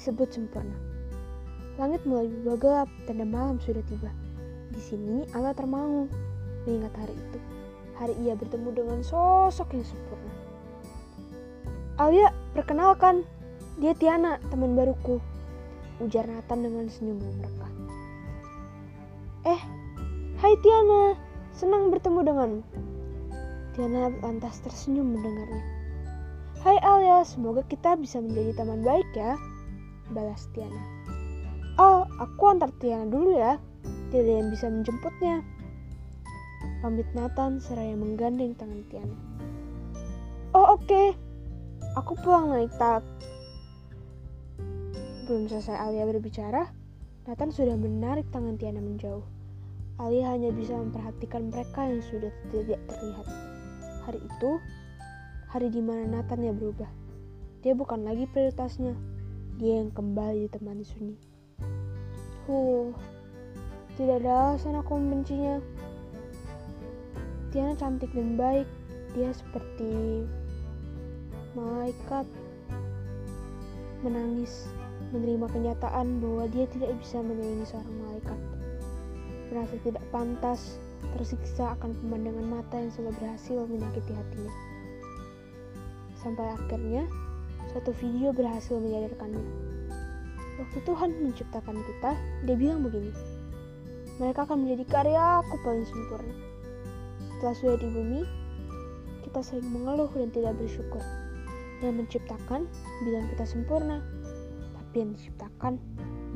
disebut sempurna. Langit mulai berubah gelap, tanda malam sudah tiba. Di sini Allah termangu mengingat hari itu. Hari ia bertemu dengan sosok yang sempurna. Alia, perkenalkan, dia Tiana, teman baruku. Ujar Nathan dengan senyum mereka. Eh, hai Tiana, senang bertemu denganmu. Tiana lantas tersenyum mendengarnya. Hai Alia, semoga kita bisa menjadi teman baik ya, balas Tiana. Oh, aku antar Tiana dulu ya, tidak yang bisa menjemputnya. Pamit Nathan seraya menggandeng tangan Tiana. Oh oke, okay. aku pulang naik tak. Belum selesai Alia berbicara, Nathan sudah menarik tangan Tiana menjauh. Alia hanya bisa memperhatikan mereka yang sudah tidak terlihat. Hari itu, hari di mana Nathan ya berubah. Dia bukan lagi prioritasnya, dia yang kembali ditemani sunyi. Huh, tidak ada alasan aku membencinya. Tiana cantik dan baik, dia seperti malaikat. Menangis, menerima kenyataan bahwa dia tidak bisa menyayangi seorang malaikat. Merasa tidak pantas, tersiksa akan pemandangan mata yang selalu berhasil menyakiti hatinya. Sampai akhirnya, satu video berhasil menyadarkannya. Waktu Tuhan menciptakan kita, dia bilang begini, mereka akan menjadi karya aku paling sempurna. Setelah sudah di bumi, kita sering mengeluh dan tidak bersyukur. Yang menciptakan bilang kita sempurna, tapi yang diciptakan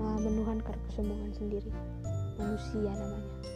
malah menuhankan kesombongan sendiri. Manusia namanya.